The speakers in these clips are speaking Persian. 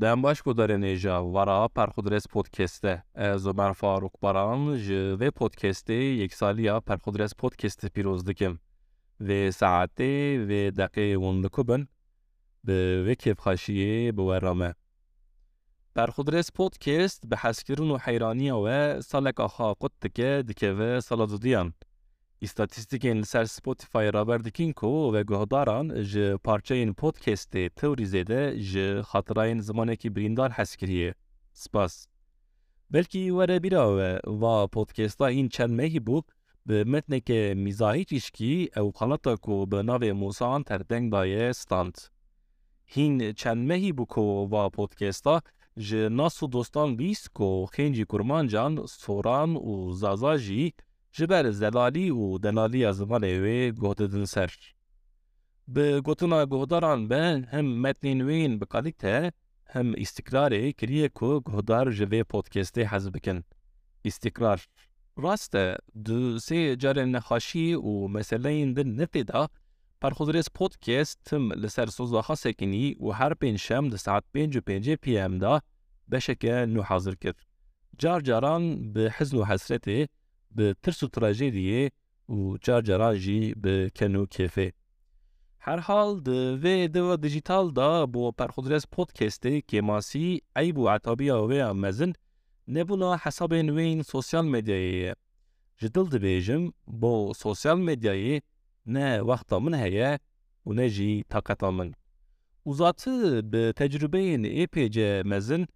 باش گۆدارێنێژە وەرا پەرخودرێز پۆتکێستە ez Ömer Faruk Baran ji vê podcastê yeksaliya Perxudrez podcastê pîroz dikim. Vê saetê vê deqê hûn dikubin bi vê kêfxweşiyê bi we re me. Perxudrez podcast bi hezkirin û heyraniya we saleka xwe qut dike. Îstatîstîkên li ser Spotify raber dikin ku veguhdaran ji parçeyên podcastê Tewrîzê de ji xatirayên zimanekî birîndar hez kiriye. Spas. Belkî were bîra we va podcasta hîn çend mehî bû bi metneke mîzahî çîşkî ew xelata ku bi navê Musa terdeng daye stand. Hîn çend mehî bû ku va podcasta ji nas û dostan bîst ku xêncî kurmancan, soran û zaza jî جبر زلالی و دلالی از مال وی گوده به گوتنا گوداران به هم متنین وین به کالیته هم استقرار کریه کو گودار جوی پودکستی حزب بکن. استقرار راست دو سه جارن نخاشی و مسئله این دن نتیده پرخودرس پودکست هم لسر سوزاخا سکینی و هر پینشم ده ساعت پینج و پینج پی ام دا بشکه نو حاضر کرد. جار جاران به حزن و حسرته به ترس و تراژدی و چار جراجی به کنو کیفه هر حال ده و دو دیجیتال دا بو پرخودرس پودکسته که ماسی عیب و عطابی و مزن نبونا حساب نوین سوسیال مدیایی جدل دبیجم بو سوسیال مدیایی نه وقتا من هیه و نه جی طاقتا من Uzatı bir tecrübeyin epeyce mezin,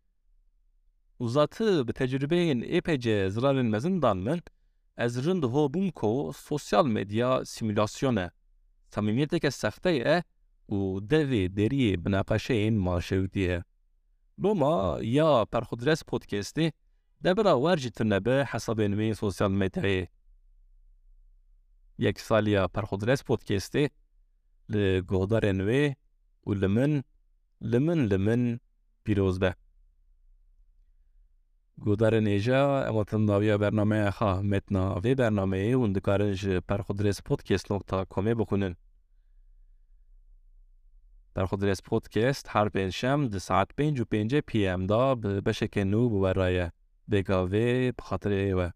uzatı bir tecrübeyin epeyce zırarin mezin danmen, از رند هوبم کو سوسیال مدیا سیمولاسیونه samimiyeteke sahteye u devi deriye binapaşeyin maşevdiye. Roma ya perhudres podcasti debra warji tırnebe hesabın ve sosyal medyayı. Yek saliya perhudres podcasti li gohdarên wê û li min li min li min pîrozbe گودار نیجا و تنداوی برنامه خا متنا وی برنامه ای اون دکارنج پر خود کمی بکنن در خود ریس هر پین شم ساعت پینج و پینجه دا بشه که نو بو برای بگاوی بخاطر و.